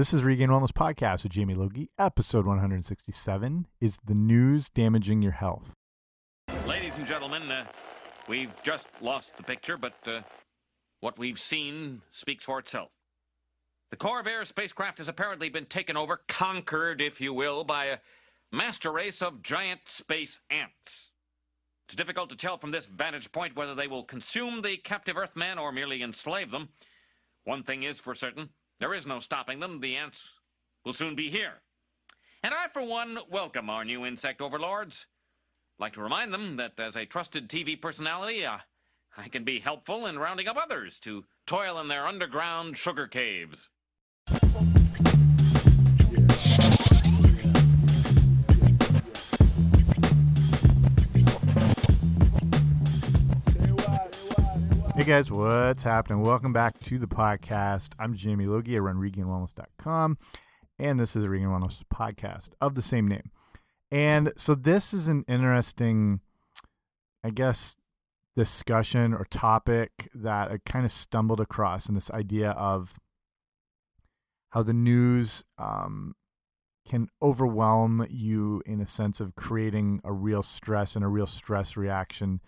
This is Regained Wellness Podcast with Jamie Logie. Episode 167 is the news damaging your health. Ladies and gentlemen, uh, we've just lost the picture, but uh, what we've seen speaks for itself. The Corvair spacecraft has apparently been taken over, conquered, if you will, by a master race of giant space ants. It's difficult to tell from this vantage point whether they will consume the captive Earthman or merely enslave them. One thing is for certain there is no stopping them. The ants will soon be here. And I, for one, welcome our new insect overlords. I'd like to remind them that as a trusted TV personality, uh, I can be helpful in rounding up others to toil in their underground sugar caves. Hey guys, what's happening? Welcome back to the podcast. I'm Jamie Logie. I run RegainedWellness.com, and this is the Regained Wellness podcast of the same name. And so this is an interesting, I guess, discussion or topic that I kind of stumbled across in this idea of how the news um, can overwhelm you in a sense of creating a real stress and a real stress reaction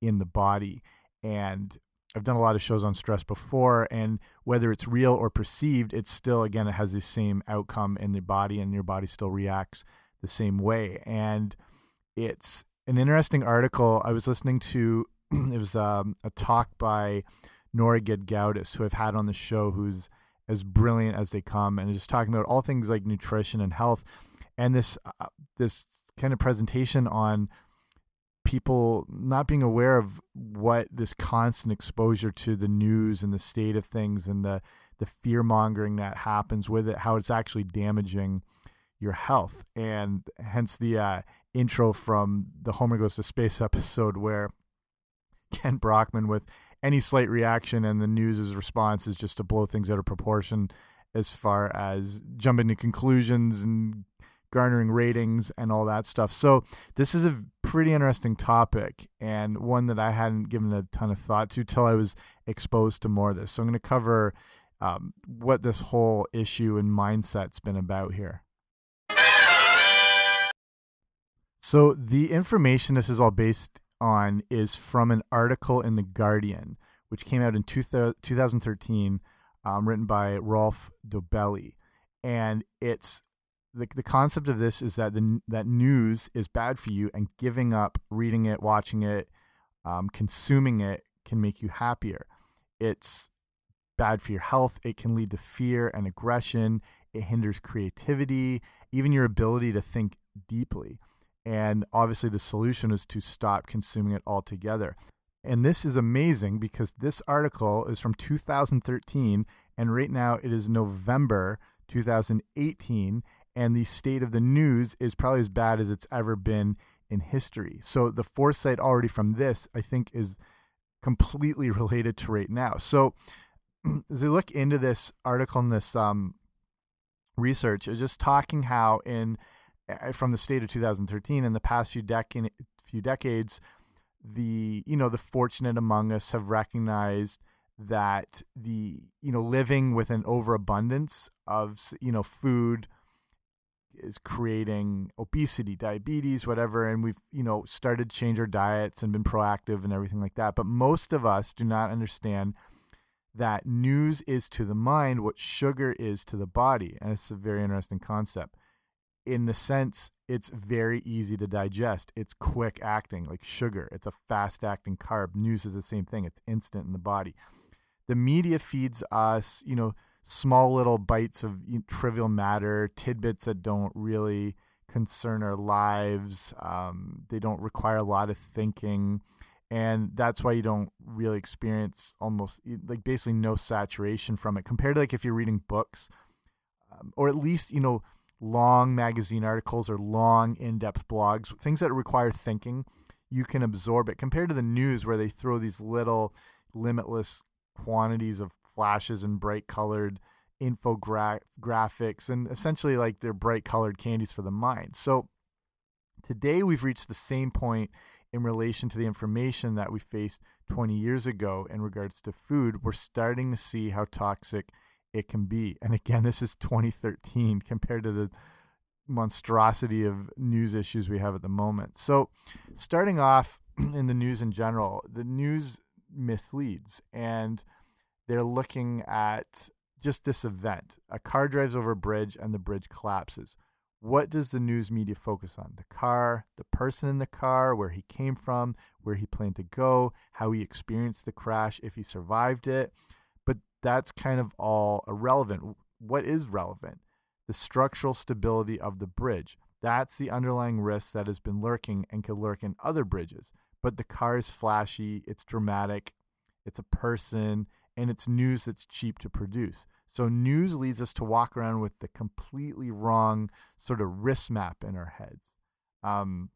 in the body. And I've done a lot of shows on stress before, and whether it's real or perceived, it's still again it has the same outcome in the body, and your body still reacts the same way. And it's an interesting article I was listening to. it was um, a talk by Nora Gedgaudas, who I've had on the show, who's as brilliant as they come, and just talking about all things like nutrition and health, and this uh, this kind of presentation on people not being aware of what this constant exposure to the news and the state of things and the the fear mongering that happens with it, how it's actually damaging your health, and hence the uh, intro from the Homer Goes to Space episode where Kent Brockman with any slight reaction and the news's response is just to blow things out of proportion as far as jumping to conclusions and garnering ratings and all that stuff. So this is a pretty interesting topic and one that I hadn't given a ton of thought to till I was exposed to more of this. So I'm going to cover um, what this whole issue and mindset's been about here. So the information this is all based on is from an article in the Guardian, which came out in two 2013, um, written by Rolf Dobelli, and it's the the concept of this is that the that news is bad for you, and giving up reading it, watching it, um, consuming it can make you happier. It's bad for your health. It can lead to fear and aggression. It hinders creativity, even your ability to think deeply. And obviously, the solution is to stop consuming it altogether. And this is amazing because this article is from 2013, and right now it is November 2018 and the state of the news is probably as bad as it's ever been in history. So the foresight already from this, I think, is completely related to right now. So as we look into this article and this um, research, it's just talking how in uh, from the state of 2013 in the past few decade few decades, the you know the fortunate among us have recognized that the you know living with an overabundance of you know food is creating obesity, diabetes, whatever, and we've you know started to change our diets and been proactive and everything like that. But most of us do not understand that news is to the mind what sugar is to the body, and it's a very interesting concept. In the sense, it's very easy to digest. It's quick acting, like sugar. It's a fast acting carb. News is the same thing. It's instant in the body. The media feeds us, you know small little bites of trivial matter, tidbits that don't really concern our lives. Um, they don't require a lot of thinking. And that's why you don't really experience almost like basically no saturation from it compared to like if you're reading books um, or at least, you know, long magazine articles or long in depth blogs, things that require thinking, you can absorb it compared to the news where they throw these little limitless quantities of flashes and bright colored infographics and essentially like they're bright colored candies for the mind. So today we've reached the same point in relation to the information that we faced 20 years ago in regards to food. We're starting to see how toxic it can be. And again, this is 2013 compared to the monstrosity of news issues we have at the moment. So, starting off in the news in general, the news misleads and they're looking at just this event. A car drives over a bridge and the bridge collapses. What does the news media focus on? The car, the person in the car, where he came from, where he planned to go, how he experienced the crash, if he survived it. But that's kind of all irrelevant. What is relevant? The structural stability of the bridge. That's the underlying risk that has been lurking and could lurk in other bridges. But the car is flashy, it's dramatic, it's a person, and it's news that's cheap to produce. So news leads us to walk around with the completely wrong sort of risk map in our heads. Um,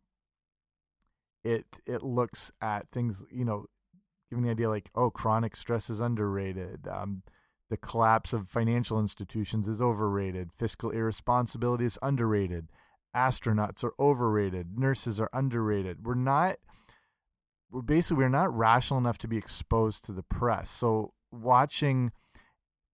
it it looks at things, you know, giving the idea like, oh, chronic stress is underrated. Um, the collapse of financial institutions is overrated. Fiscal irresponsibility is underrated. Astronauts are overrated. Nurses are underrated. We're not. We're basically we're not rational enough to be exposed to the press. So watching,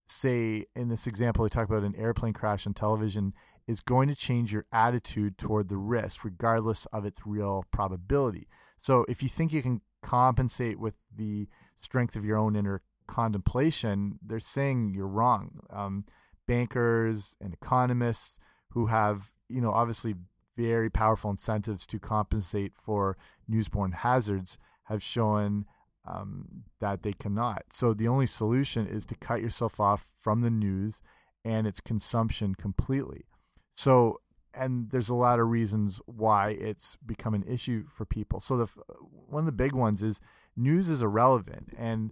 say, in this example, they talk about an airplane crash on television is going to change your attitude toward the risk, regardless of its real probability. So if you think you can compensate with the strength of your own inner contemplation, they're saying you're wrong. Um, bankers and economists who have, you know, obviously very powerful incentives to compensate for newsborne hazards have shown um, that they cannot. So the only solution is to cut yourself off from the news and its consumption completely. So, and there's a lot of reasons why it's become an issue for people. So the one of the big ones is news is irrelevant and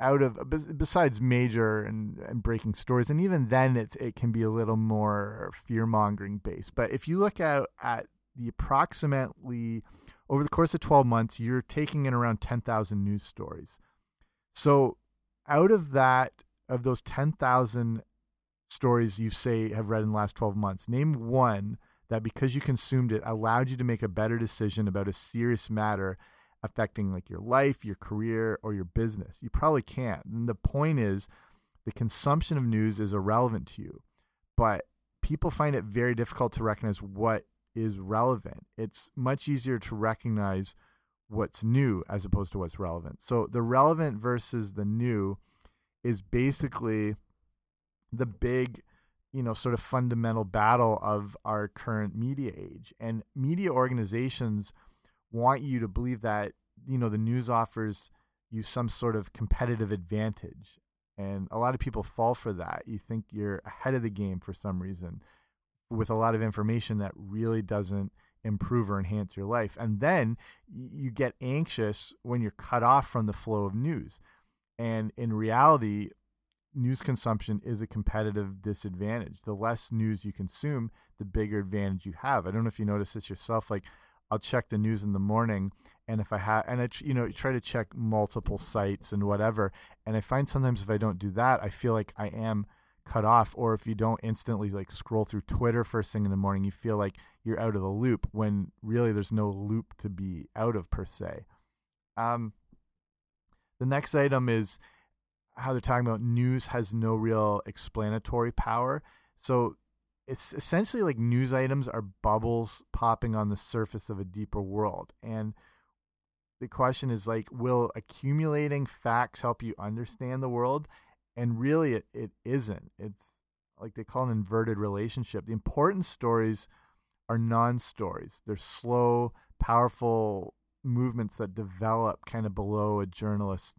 out of besides major and, and breaking stories and even then it it can be a little more fear mongering based but if you look at at the approximately over the course of 12 months, you're taking in around 10,000 news stories. So, out of that, of those 10,000 stories you say have read in the last 12 months, name one that because you consumed it allowed you to make a better decision about a serious matter affecting like your life, your career, or your business. You probably can't. And the point is, the consumption of news is irrelevant to you, but people find it very difficult to recognize what is relevant. It's much easier to recognize what's new as opposed to what's relevant. So the relevant versus the new is basically the big, you know, sort of fundamental battle of our current media age. And media organizations want you to believe that, you know, the news offers you some sort of competitive advantage. And a lot of people fall for that. You think you're ahead of the game for some reason with a lot of information that really doesn't improve or enhance your life. And then you get anxious when you're cut off from the flow of news. And in reality, news consumption is a competitive disadvantage. The less news you consume, the bigger advantage you have. I don't know if you notice this yourself. Like, I'll check the news in the morning, and if I have, and I, you know, try to check multiple sites and whatever. And I find sometimes if I don't do that, I feel like I am cut off or if you don't instantly like scroll through Twitter first thing in the morning, you feel like you're out of the loop when really there's no loop to be out of per se. Um, the next item is how they're talking about news has no real explanatory power. So it's essentially like news items are bubbles popping on the surface of a deeper world. And the question is like, will accumulating facts help you understand the world? And really it, it isn't. It's like they call an inverted relationship. The important stories are non-stories. They're slow powerful movements that develop kind of below a journalist's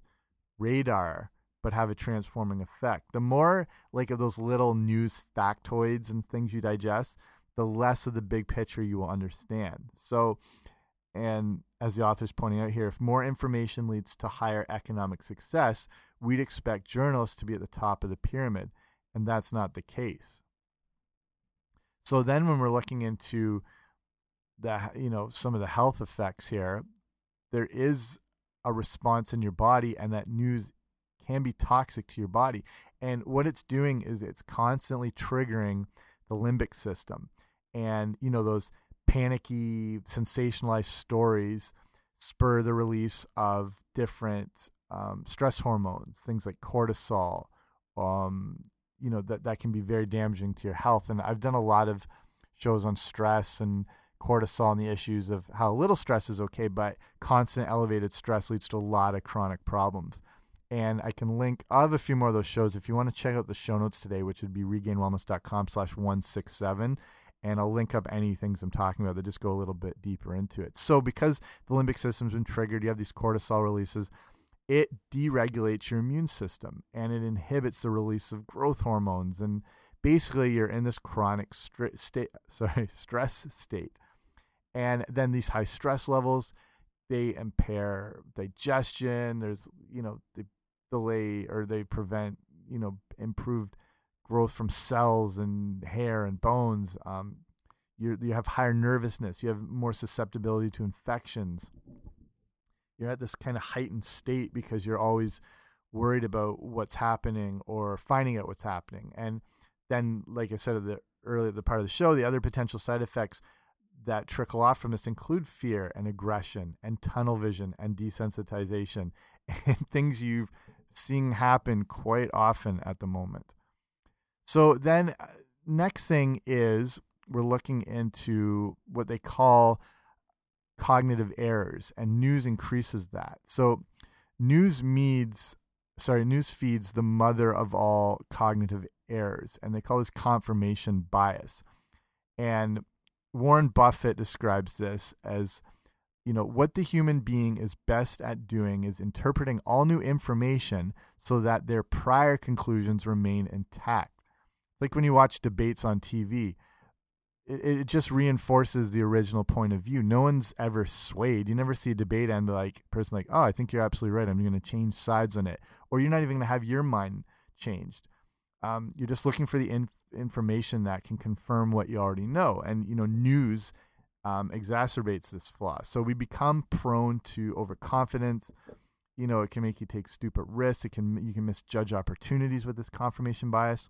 radar but have a transforming effect. The more like of those little news factoids and things you digest the less of the big picture you will understand. So and as the author's pointing out here if more information leads to higher economic success we'd expect journalists to be at the top of the pyramid, and that's not the case. So then when we're looking into the you know some of the health effects here, there is a response in your body and that news can be toxic to your body. And what it's doing is it's constantly triggering the limbic system. And you know those panicky sensationalized stories spur the release of different um, stress hormones, things like cortisol, um, you know that that can be very damaging to your health. And I've done a lot of shows on stress and cortisol and the issues of how little stress is okay, but constant elevated stress leads to a lot of chronic problems. And I can link, I have a few more of those shows. If you want to check out the show notes today, which would be regainedwellness.com slash 167, and I'll link up any things I'm talking about that just go a little bit deeper into it. So because the limbic system's been triggered, you have these cortisol releases, it deregulates your immune system and it inhibits the release of growth hormones. And basically you're in this chronic state sorry stress state. And then these high stress levels they impair digestion. There's you know they delay or they prevent you know improved growth from cells and hair and bones um, you you have higher nervousness. You have more susceptibility to infections. You're at this kind of heightened state because you're always worried about what's happening or finding out what's happening. And then like i said at the earlier the part of the show the other potential side effects that trickle off from this include fear and aggression and tunnel vision and desensitization and things you've seen happen quite often at the moment so then uh, next thing is we're looking into what they call cognitive errors, and news increases that. So news means sorry, news feeds the mother of all cognitive errors, and they call this confirmation bias. And Warren Buffett describes this as you know, what the human being is best at doing is interpreting all new information so that their prior conclusions remain intact. Like when you watch debates on TV, it, it just reinforces the original point of view. No one's ever swayed. You never see a debate end like person like, "Oh, I think you're absolutely right. I'm going to change sides on it," or you're not even going to have your mind changed. Um, you're just looking for the inf information that can confirm what you already know, and you know, news um, exacerbates this flaw. So we become prone to overconfidence. You know, it can make you take stupid risks. It can you can misjudge opportunities with this confirmation bias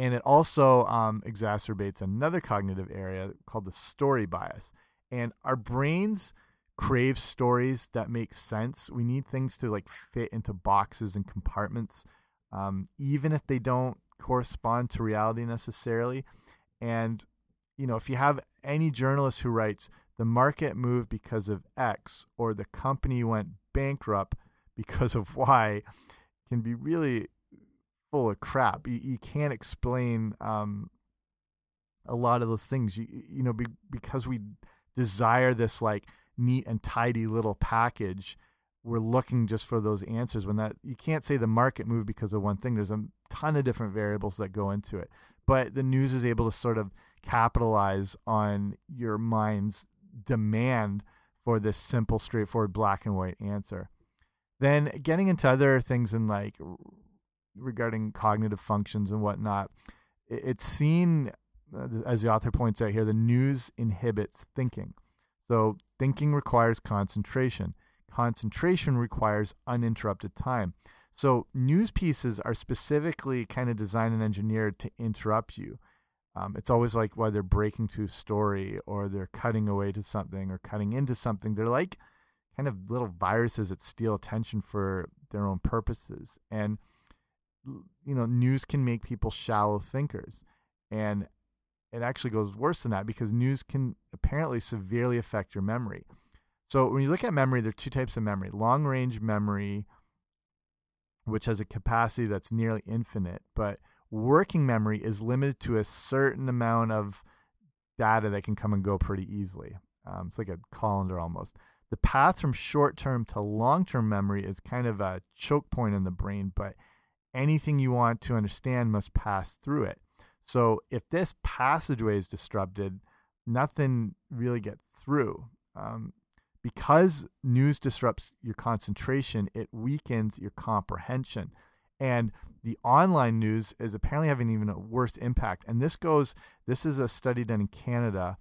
and it also um, exacerbates another cognitive area called the story bias. And our brains crave stories that make sense. We need things to like fit into boxes and compartments, um, even if they don't correspond to reality necessarily. And you know, if you have any journalist who writes the market moved because of X or the company went bankrupt because of Y, can be really full of crap. You, you can't explain um, a lot of those things. You you know be, because we desire this like neat and tidy little package. We're looking just for those answers when that you can't say the market moved because of one thing. There's a ton of different variables that go into it. But the news is able to sort of capitalize on your mind's demand for this simple, straightforward black and white answer. Then getting into other things in like regarding cognitive functions and whatnot. It's seen, uh, as the author points out here, the news inhibits thinking. So thinking requires concentration. Concentration requires uninterrupted time. So news pieces are specifically kind of designed and engineered to interrupt you. Um, it's always like why they're breaking to a story or they're cutting away to something or cutting into something. They're like kind of little viruses that steal attention for their own purposes. And you know, news can make people shallow thinkers. And it actually goes worse than that because news can apparently severely affect your memory. So when you look at memory, there are two types of memory long range memory, which has a capacity that's nearly infinite, but working memory is limited to a certain amount of data that can come and go pretty easily. Um, it's like a colander almost. The path from short term to long term memory is kind of a choke point in the brain, but anything you want to understand must pass through it. So if this passageway is disrupted, nothing really gets through. Um, because news disrupts your concentration, it weakens your comprehension. And the online news is apparently having even a worse impact. And this goes, this is a study done in Canada,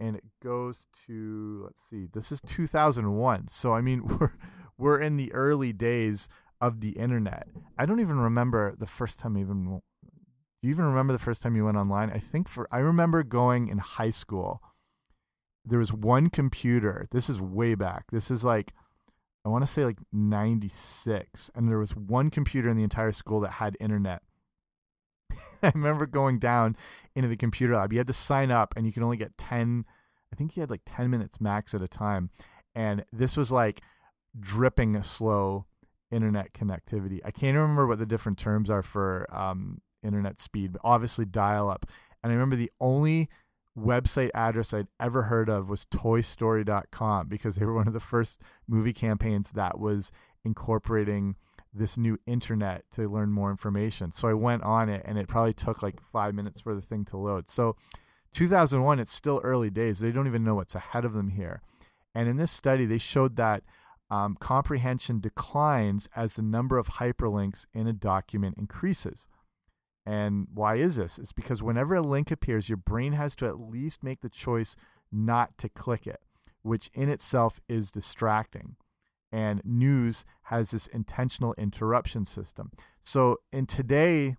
and it goes to, let's see, this is 2001. So, I mean, we're, we're in the early days of the internet. I don't even remember the first time even. Do you even remember the first time you went online? I think for I remember going in high school. There was one computer. This is way back. This is like I want to say like 96 and there was one computer in the entire school that had internet I remember going down into the computer lab. You had to sign up, and you can only get ten. I think you had like ten minutes max at a time, and this was like dripping slow internet connectivity. I can't remember what the different terms are for um, internet speed, but obviously dial up. And I remember the only website address I'd ever heard of was toystory.com because they were one of the first movie campaigns that was incorporating this new internet to learn more information. So I went on it and it probably took like five minutes for the thing to load. So 2001, it's still early days. They don't even know what's ahead of them here. And in this study, they showed that um, comprehension declines as the number of hyperlinks in a document increases. And why is this? It's because whenever a link appears, your brain has to at least make the choice not to click it, which in itself is distracting. And news has this intentional interruption system. So, in today,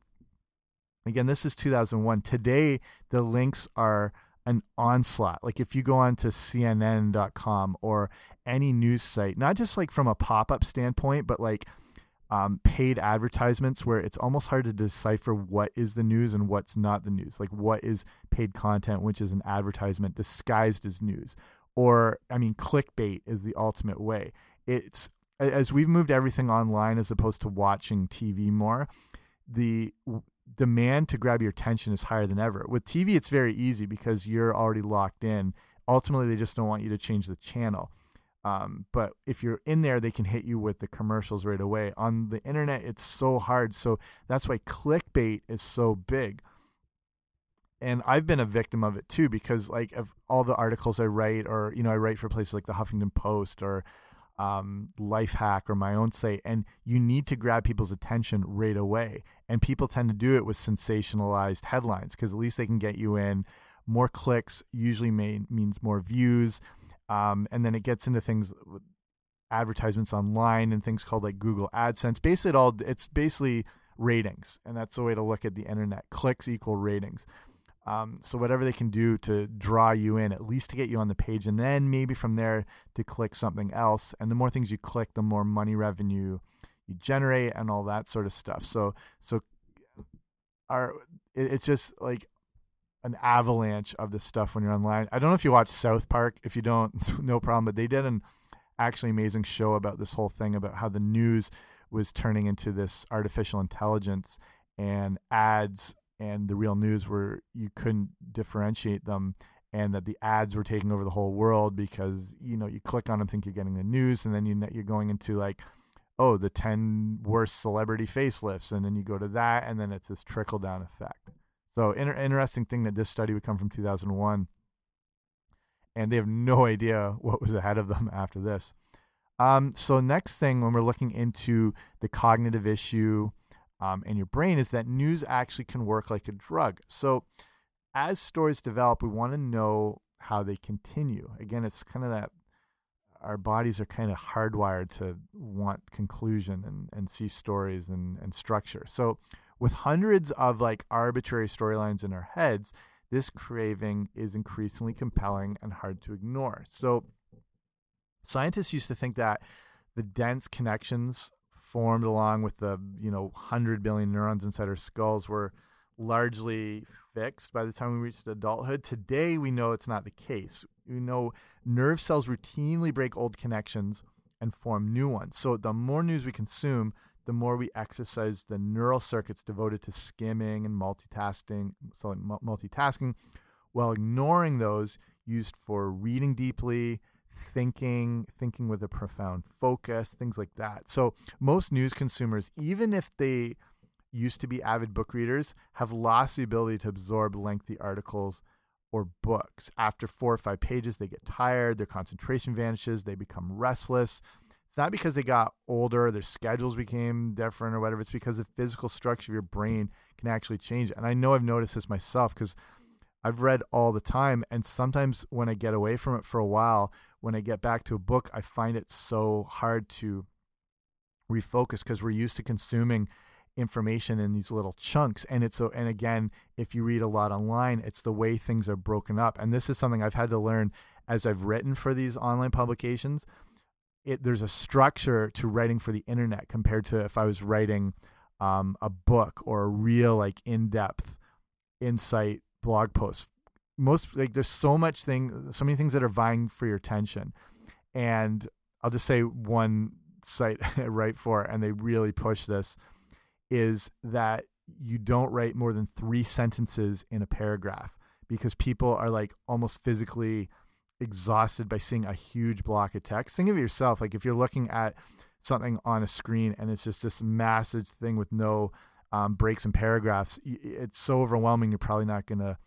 again, this is 2001. Today, the links are an onslaught. Like if you go on to CNN.com or any news site, not just like from a pop up standpoint, but like um, paid advertisements where it's almost hard to decipher what is the news and what's not the news. Like what is paid content, which is an advertisement disguised as news. Or, I mean, clickbait is the ultimate way. It's as we've moved everything online as opposed to watching TV more, the demand to grab your attention is higher than ever. With TV, it's very easy because you're already locked in. Ultimately, they just don't want you to change the channel. Um, but if you're in there, they can hit you with the commercials right away. On the internet, it's so hard. So that's why clickbait is so big. And I've been a victim of it too, because like of all the articles I write, or you know, I write for places like the Huffington Post or um, Lifehack or my own site, and you need to grab people's attention right away. And people tend to do it with sensationalized headlines because at least they can get you in. More clicks usually may, means more views um, and then it gets into things advertisements online and things called like Google AdSense. Basically, it all it's basically ratings, and that's the way to look at the internet. Clicks equal ratings. Um, so whatever they can do to draw you in, at least to get you on the page, and then maybe from there to click something else. And the more things you click, the more money revenue you generate, and all that sort of stuff. So so our it's just like an avalanche of this stuff when you're online. I don't know if you watch South Park. If you don't, no problem. But they did an actually amazing show about this whole thing about how the news was turning into this artificial intelligence and ads and the real news where you couldn't differentiate them and that the ads were taking over the whole world because you know you click on them think you're getting the news and then you you're going into like oh the 10 worst celebrity facelifts and then you go to that and then it's this trickle down effect so inter interesting thing that this study would come from 2001, and they have no idea what was ahead of them after this. Um, so next thing, when we're looking into the cognitive issue um, in your brain, is that news actually can work like a drug. So as stories develop, we want to know how they continue. Again, it's kind of that our bodies are kind of hardwired to want conclusion and, and see stories and, and structure. So with hundreds of like arbitrary storylines in our heads, this craving is increasingly compelling and hard to ignore. So, scientists used to think that the dense connections formed along with the you know 100 billion neurons inside our skulls were largely fixed by the time we reached adulthood. Today, we know it's not the case. We know nerve cells routinely break old connections and form new ones. So, the more news we consume, the more we exercise the neural circuits devoted to skimming and multitasking, so multitasking, while ignoring those used for reading deeply, thinking, thinking with a profound focus, things like that. So most news consumers, even if they used to be avid book readers, have lost the ability to absorb lengthy articles or books. After four or five pages, they get tired, their concentration vanishes, they become restless, it's not because they got older, their schedules became different or whatever. It's because the physical structure of your brain can actually change. And I know I've noticed this myself because I've read all the time. And sometimes when I get away from it for a while, when I get back to a book, I find it so hard to refocus because we're used to consuming information in these little chunks and it's so and again if you read a lot online it's the way things are broken up and this is something I've had to learn as I've written for these online publications it there's a structure to writing for the internet compared to if I was writing um, a book or a real like in depth insight blog post. Most like there's so much thing, so many things that are vying for your attention, and I'll just say one site I write for, and they really push this, is that you don't write more than three sentences in a paragraph because people are like almost physically exhausted by seeing a huge block of text. Think of it yourself. Like if you're looking at something on a screen and it's just this massive thing with no um, breaks and paragraphs, it's so overwhelming. You're probably not going to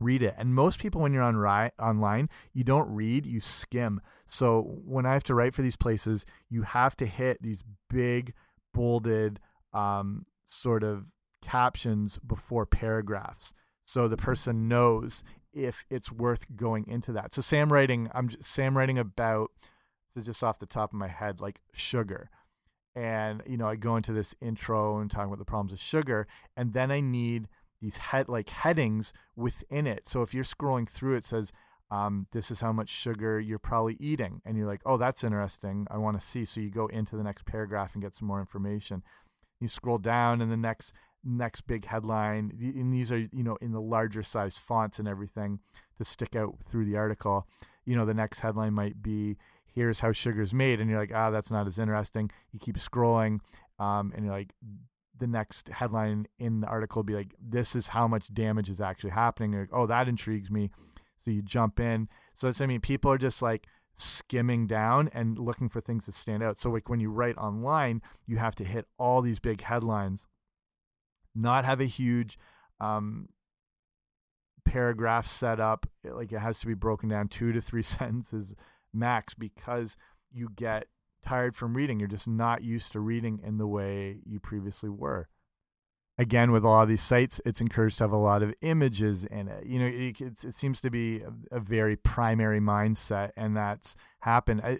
read it. And most people, when you're on online, you don't read, you skim. So when I have to write for these places, you have to hit these big, bolded, um, sort of captions before paragraphs. So the person knows if it's worth going into that. So Sam writing, I'm just, Sam writing about, just off the top of my head, like sugar. And, you know, I go into this intro and talk about the problems of sugar. And then I need these head like headings within it. So if you're scrolling through, it says, um, this is how much sugar you're probably eating. And you're like, oh, that's interesting. I want to see. So you go into the next paragraph and get some more information. You scroll down, and the next next big headline, and these are you know in the larger size fonts and everything to stick out through the article. You know, the next headline might be here's how sugar's made, and you're like, ah, that's not as interesting. You keep scrolling, um, and you're like, the next headline in the article will be like, this is how much damage is actually happening. Like, oh, that intrigues me. So you jump in. So it's, I mean, people are just like skimming down and looking for things that stand out. So like when you write online, you have to hit all these big headlines, not have a huge um, paragraph set up. Like it has to be broken down two to three sentences max because you get tired from reading. You're just not used to reading in the way you previously were. Again, with a lot of these sites, it's encouraged to have a lot of images in it. You know, it, it, it seems to be a, a, very primary mindset, and that's happened. I,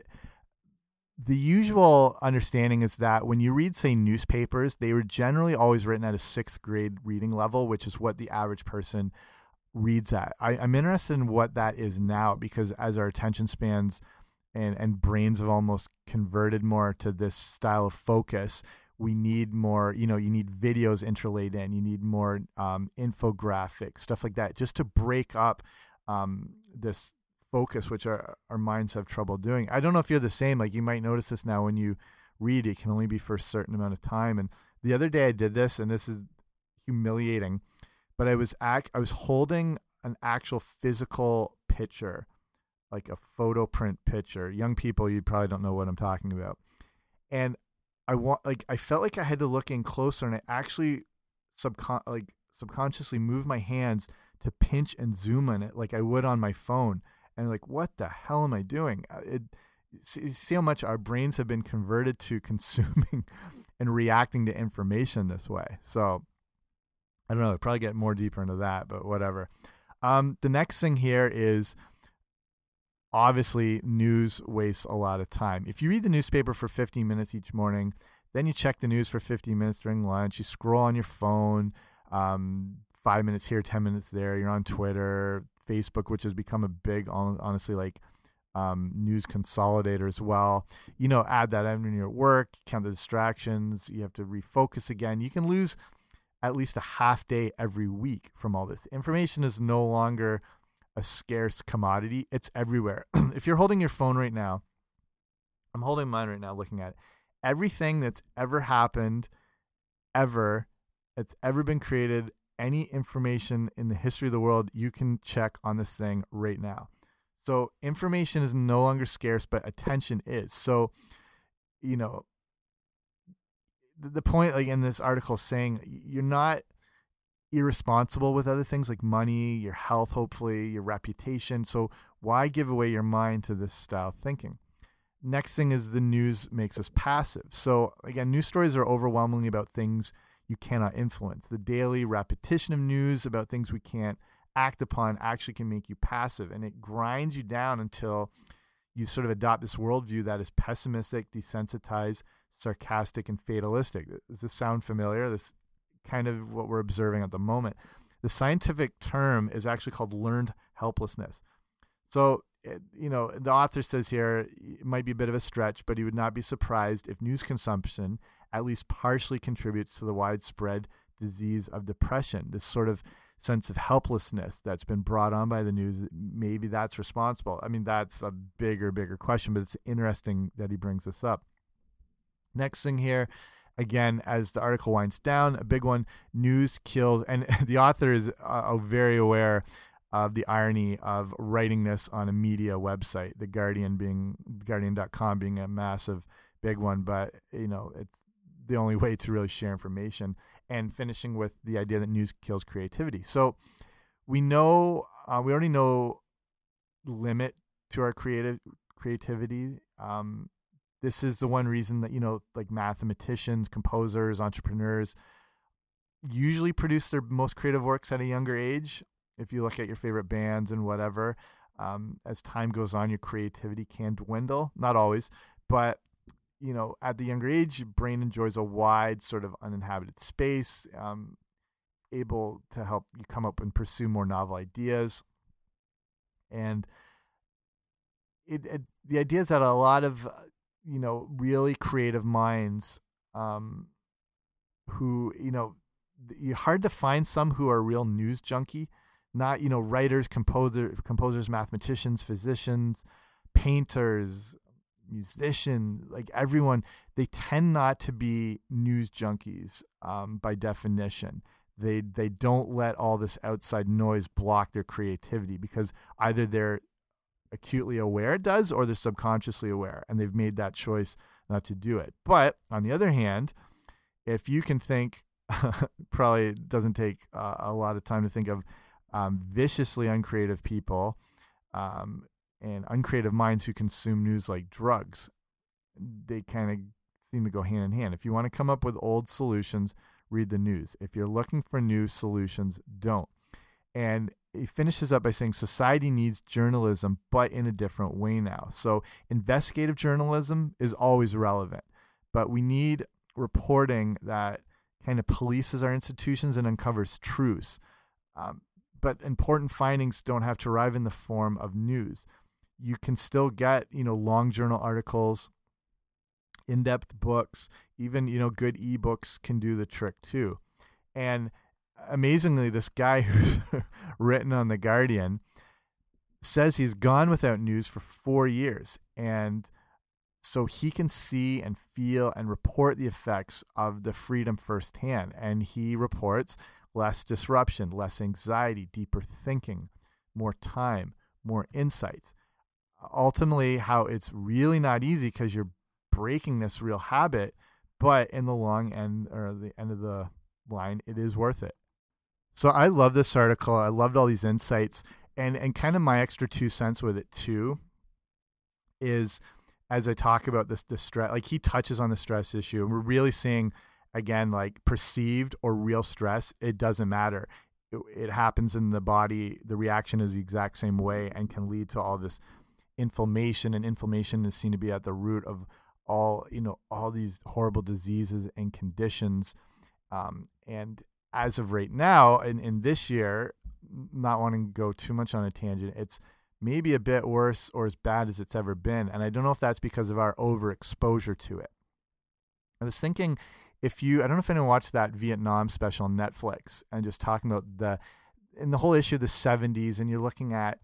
the usual understanding is that when you read, say, newspapers, they were generally always written at a sixth grade reading level, which is what the average person reads at. I, I'm interested in what that is now because as our attention spans and and brains have almost converted more to this style of focus we need more you know you need videos interlaid in you need more um, infographic stuff like that just to break up um, this focus which our, our minds have trouble doing i don't know if you're the same like you might notice this now when you read it can only be for a certain amount of time and the other day i did this and this is humiliating but i was act i was holding an actual physical picture like a photo print picture. Young people, you probably don't know what I'm talking about. And I want like I felt like I had to look in closer, and I actually subcon like subconsciously moved my hands to pinch and zoom on it like I would on my phone. And like, what the hell am I doing? Uh, it, see, see how much our brains have been converted to consuming and reacting to information this way. So I don't know. I'll probably get more deeper into that, but whatever. Um, the next thing here is obviously news wastes a lot of time. If you read the newspaper for 15 minutes each morning, then you check the news for 15 minutes during lunch, you scroll on your phone, um, five minutes here, 10 minutes there, you're on Twitter, Facebook, which has become a big, honestly, like um, news consolidator as well. You know, add that in your work, count the distractions, you have to refocus again. You can lose at least a half day every week from all this. Information is no longer a scarce commodity. It's everywhere. if you're holding your phone right now, I'm holding mine right now looking at it. Everything that's ever happened, ever, that's ever been created, any information in the history of the world, you can check on this thing right now. So information is no longer scarce, but attention is. So, you know, the point like in this article saying you're not irresponsible with other things like money, your health, hopefully, your reputation. So why give away your mind to this style of thinking? Next thing is the news makes us passive. So again, news stories are overwhelmingly about things you cannot influence. The daily repetition of news about things we can't act upon actually can make you passive and it grinds you down until you sort of adopt this worldview that is pessimistic, desensitized, sarcastic, and fatalistic. Does this sound familiar? This kind of what we're observing at the moment. The scientific term is actually called learned helplessness. So, you know, the author says here it might be a bit of a stretch, but he would not be surprised if news consumption at least partially contributes to the widespread disease of depression. This sort of sense of helplessness that's been brought on by the news, maybe that's responsible. I mean, that's a bigger, bigger question, but it's interesting that he brings this up. Next thing here, again, as the article winds down, a big one news kills, and the author is uh, very aware of the irony of writing this on a media website, the Guardian being Guardian.com being a massive big one, but you know, it's the only way to really share information and finishing with the idea that news kills creativity. So we know uh, we already know limit to our creative creativity. Um, this is the one reason that you know like mathematicians, composers, entrepreneurs usually produce their most creative works at a younger age. If you look at your favorite bands and whatever, um, as time goes on, your creativity can dwindle. Not always, but you know, at the younger age, your brain enjoys a wide sort of uninhabited space, um, able to help you come up and pursue more novel ideas. And it, it the idea is that a lot of, uh, you know, really creative minds, um, who you know, hard to find some who are real news junkie, not you know writers, composer, composers, mathematicians, physicians, painters, musician, like everyone, they tend not to be news junkies um, by definition. They they don't let all this outside noise block their creativity because either they're acutely aware it does or they're subconsciously aware and they've made that choice not to do it. But on the other hand, if you can think, probably doesn't take uh, a lot of time to think of um, viciously uncreative people um, and uncreative minds who consume news like drugs. They kind of seem to go hand in hand. If you want to come up with old solutions, read the news. If you're looking for new solutions, don't. And he finishes up by saying society needs journalism, but in a different way now. So investigative journalism is always relevant, but we need reporting that kind of polices our institutions and uncovers truths. Um, but important findings don't have to arrive in the form of news you can still get you know long journal articles in-depth books even you know good ebooks can do the trick too. And amazingly this guy who's written on the guardian says he's gone without news for four years and so he can see and feel and report the effects of the freedom firsthand. And he reports less disruption less anxiety deeper thinking more time more insights ultimately how it's really not easy because you're breaking this real habit but in the long end or the end of the line it is worth it. So i love this article. I loved all these insights and and kind of my extra two cents with it too is as i talk about this the stress like he touches on the stress issue and we're really seeing again like perceived or real stress it doesn't matter. It, it happens in the body the reaction is the exact same way and can lead to all this inflammation, and inflammation is seen to be at the root of all you know all these horrible diseases and conditions. Um, and as of right now, in in this year, not wanting to go too much on a tangent, it's maybe a bit worse or as bad as it's ever been. And I don't know if that's because of our overexposure to it. I was thinking if you, I don't know if anyone watched that Vietnam special on Netflix and just talking about the, in the whole issue of the 70s, and you're looking at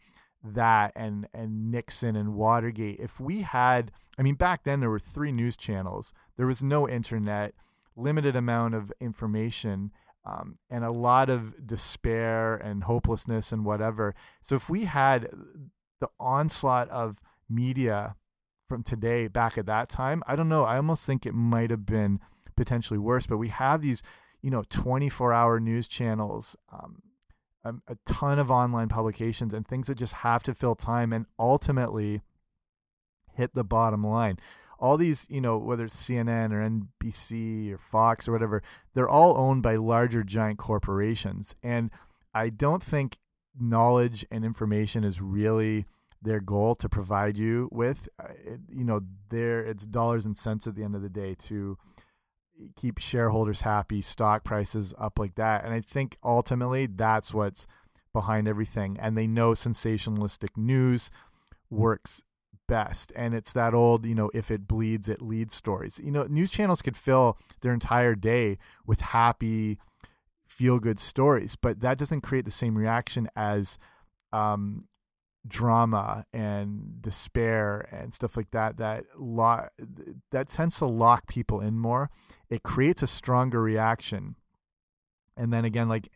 that and and Nixon and Watergate. If we had, I mean, back then there were three news channels. There was no internet, limited amount of information, um, and a lot of despair and hopelessness and whatever. So if we had the onslaught of media from today back at that time, I don't know. I almost think it might have been potentially worse. But we have these, you know, 24 hour news channels. Um, a, a ton of online publications and things that just have to fill time and ultimately hit the bottom line. All these, you know, whether it's CNN or NBC or Fox or whatever, they're all owned by larger giant corporations. And I don't think knowledge and information is really their goal to provide you with. Uh, you know, there it's dollars and cents at the end of the day to keep shareholders happy, stock prices up like that. And I think ultimately that's what's behind everything. And they know sensationalistic news works best. And it's that old, you know, if it bleeds, it leads stories. You know, news channels could fill their entire day with happy, feel good stories, but that doesn't create the same reaction as um, drama and despair and stuff like that. That lo- that tends to lock people in more. It creates a stronger reaction, and then again, like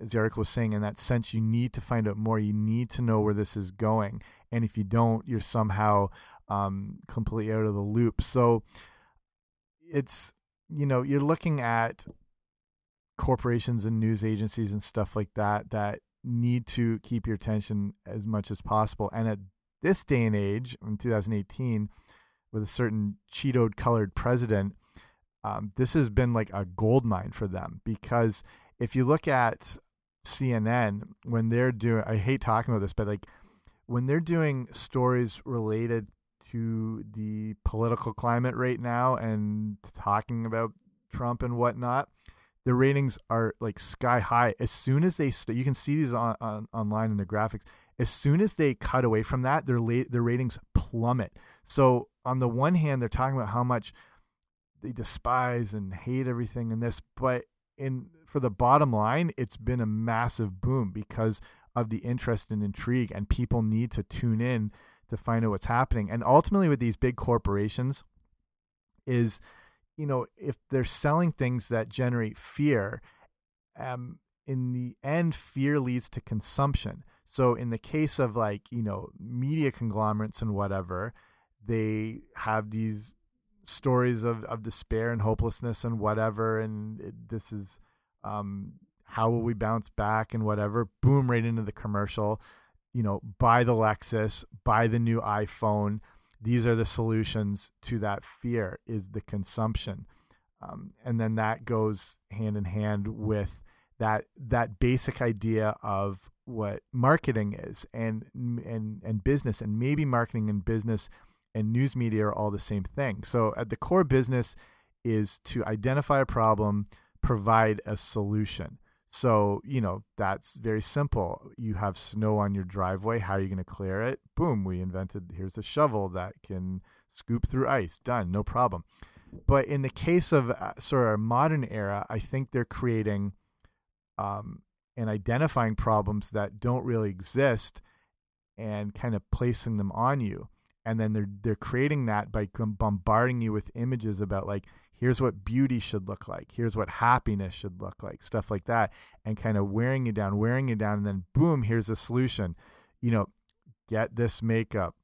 as Eric was saying, in that sense, you need to find out more. You need to know where this is going, and if you don't, you're somehow um, completely out of the loop. So it's you know you're looking at corporations and news agencies and stuff like that that need to keep your attention as much as possible. And at this day and age, in 2018, with a certain Cheeto colored president, um, this has been like a gold mine for them because if you look at CNN, when they're doing, I hate talking about this, but like when they're doing stories related to the political climate right now and talking about Trump and whatnot, the ratings are like sky high. As soon as they, you can see these on, on online in the graphics. As soon as they cut away from that, their their ratings plummet. So on the one hand, they're talking about how much they despise and hate everything in this, but in for the bottom line, it's been a massive boom because of the interest and intrigue, and people need to tune in to find out what's happening. And ultimately, with these big corporations, is you know, if they're selling things that generate fear, um, in the end, fear leads to consumption. So, in the case of like, you know, media conglomerates and whatever, they have these stories of, of despair and hopelessness and whatever. And it, this is, um, how will we bounce back and whatever. Boom, right into the commercial. You know, buy the Lexus, buy the new iPhone these are the solutions to that fear is the consumption. Um, and then that goes hand in hand with that that basic idea of what marketing is and and and business. And maybe marketing and business and news media are all the same thing. So at the core business is to identify a problem provide a solution so, you know, that's very simple. You have snow on your driveway. How are you going to clear it? Boom, we invented here's a shovel that can scoop through ice. Done, no problem. But in the case of uh, sort of our modern era, I think they're creating um, and identifying problems that don't really exist and kind of placing them on you. And then they're they're creating that by bombarding you with images about like here's what beauty should look like. Here's what happiness should look like. Stuff like that and kind of wearing you down wearing you down and then boom here's a solution. You know get this makeup.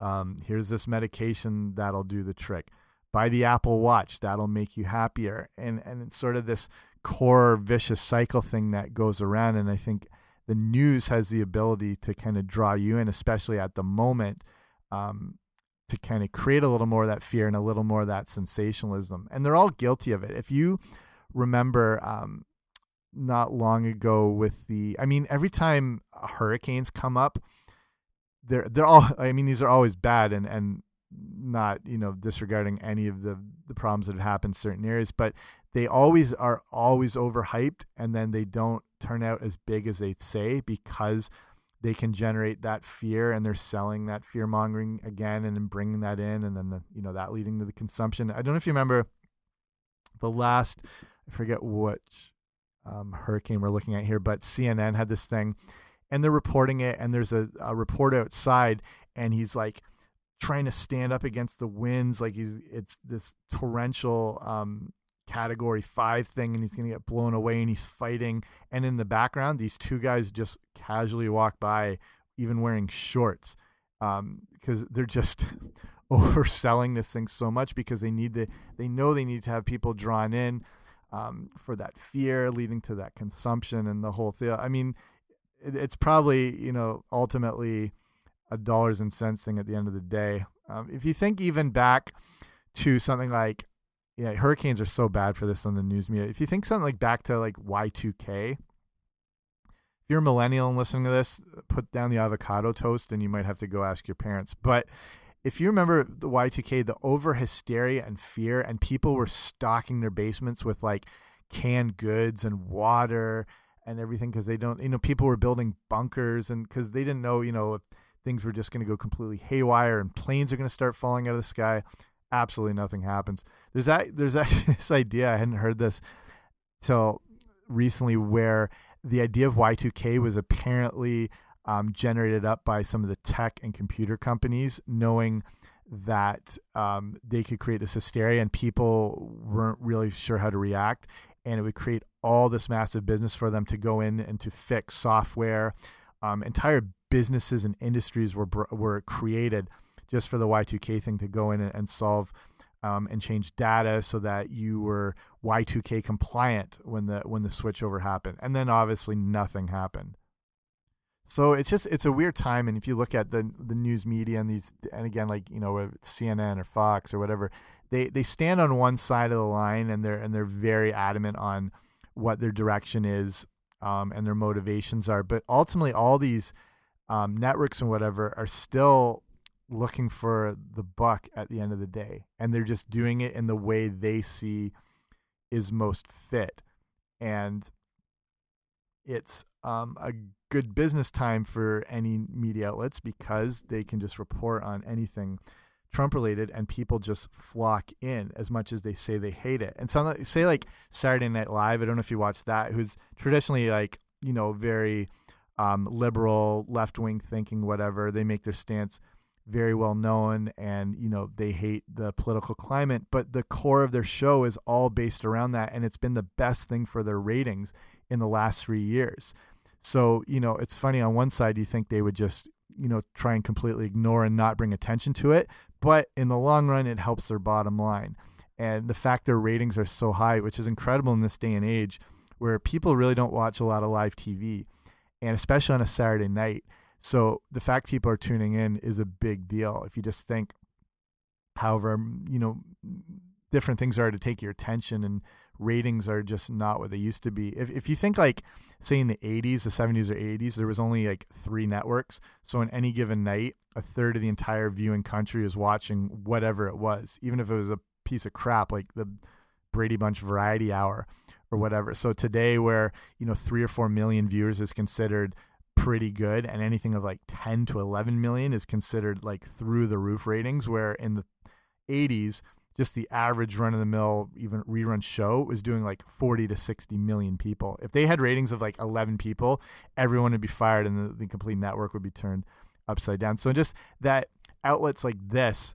Um, here's this medication that'll do the trick. Buy the apple watch that'll make you happier. And and it's sort of this core vicious cycle thing that goes around and i think the news has the ability to kind of draw you in especially at the moment. Um, to kind of create a little more of that fear and a little more of that sensationalism. And they're all guilty of it. If you remember um, not long ago with the, I mean, every time hurricanes come up, they're they're all. I mean, these are always bad and and not you know disregarding any of the the problems that have happened in certain areas, but they always are always overhyped and then they don't turn out as big as they say because they can generate that fear and they're selling that fear mongering again and then bringing that in and then the, you know that leading to the consumption. I don't know if you remember the last i forget which um, hurricane we're looking at here but cnn had this thing and they're reporting it and there's a, a reporter outside and he's like trying to stand up against the winds like he's it's this torrential um, category five thing and he's going to get blown away and he's fighting. And in the background, these two guys just casually walk by, even wearing shorts, because um, they're just overselling this thing so much because they need to, they know they need to have people drawn in um, for that fear leading to that consumption and the whole thing. I mean, it, it's probably, you know, ultimately a dollars and cents thing at the end of the day. Um, if you think even back to something like yeah, hurricanes are so bad for this on the news media. If you think something like back to like Y2K, if you're a millennial and listening to this, put down the avocado toast and you might have to go ask your parents. But if you remember the Y2K, the over hysteria and fear, and people were stocking their basements with like canned goods and water and everything because they don't, you know, people were building bunkers and because they didn't know, you know, if things were just going to go completely haywire and planes are going to start falling out of the sky absolutely nothing happens. There's that there's actually this idea I hadn't heard this till recently where the idea of Y2K was apparently um, generated up by some of the tech and computer companies, knowing that um, they could create this hysteria and people weren't really sure how to react. And it would create all this massive business for them to go in and to fix software. Um, entire businesses and industries were were created just for the Y2K thing to go in and, and solve um, and change data so that you were Y2K compliant when the when the switchover happened. And then obviously nothing happened. So it's just it's a weird time, and if you look at the the news media and these, and again, like you know, CNN or Fox or whatever, they they stand on one side of the line, and they're and they're very adamant on what their direction is, um, and their motivations are. But ultimately, all these um, networks and whatever are still looking for the buck at the end of the day, and they're just doing it in the way they see is most fit, and it's um, a good business time for any media outlets because they can just report on anything Trump related and people just flock in as much as they say they hate it. And some say like Saturday Night Live, I don't know if you watch that, who's traditionally like, you know, very um, liberal, left wing thinking, whatever. They make their stance very well known and, you know, they hate the political climate, but the core of their show is all based around that. And it's been the best thing for their ratings in the last three years. So, you know, it's funny on one side, you think they would just, you know, try and completely ignore and not bring attention to it. But in the long run, it helps their bottom line. And the fact their ratings are so high, which is incredible in this day and age where people really don't watch a lot of live TV, and especially on a Saturday night. So the fact people are tuning in is a big deal. If you just think, however, you know, different things are to take your attention and ratings are just not what they used to be. If if you think like say in the 80s, the 70s or 80s, there was only like three networks. So in any given night, a third of the entire viewing country is watching whatever it was, even if it was a piece of crap like the Brady Bunch Variety Hour or whatever. So today, where you know three or four million viewers is considered pretty good, and anything of like 10 to 11 million is considered like through the roof ratings. Where in the 80s just the average run of the mill even rerun show was doing like 40 to 60 million people. If they had ratings of like 11 people, everyone would be fired and the, the complete network would be turned upside down. So just that outlets like this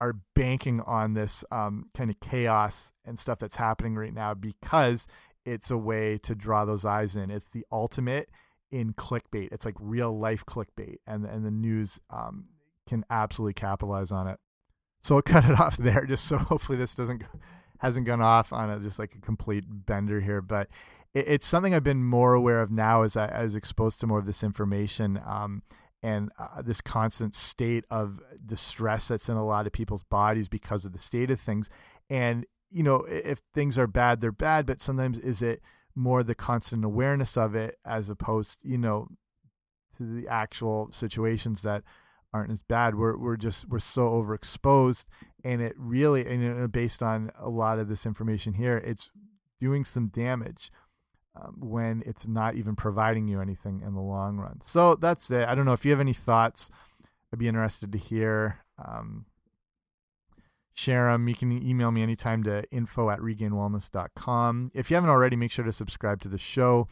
are banking on this um, kind of chaos and stuff that's happening right now because it's a way to draw those eyes in. It's the ultimate in clickbait. It's like real life clickbait, and and the news um, can absolutely capitalize on it. So I'll cut it off there, just so hopefully this doesn't hasn't gone off on a, just like a complete bender here. But it, it's something I've been more aware of now as I, as exposed to more of this information. Um, and uh, this constant state of distress that's in a lot of people's bodies because of the state of things. And you know, if things are bad, they're bad. But sometimes is it more the constant awareness of it as opposed, you know, to the actual situations that aren't as bad. We're we're just we're so overexposed, and it really and based on a lot of this information here, it's doing some damage um, when it's not even providing you anything in the long run. So that's it. I don't know if you have any thoughts. I'd be interested to hear. Um, share them. You can email me anytime to info at regainedwellness.com. If you haven't already, make sure to subscribe to the show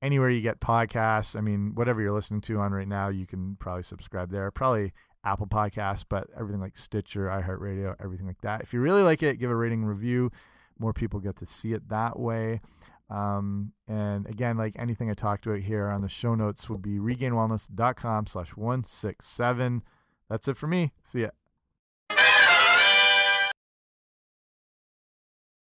anywhere you get podcasts. I mean, whatever you're listening to on right now, you can probably subscribe there. Probably Apple Podcasts, but everything like Stitcher, iHeartRadio, everything like that. If you really like it, give a rating review. More people get to see it that way. Um, and again, like anything I talked about here on the show notes will be regainedwellness.com slash 167. That's it for me. See ya.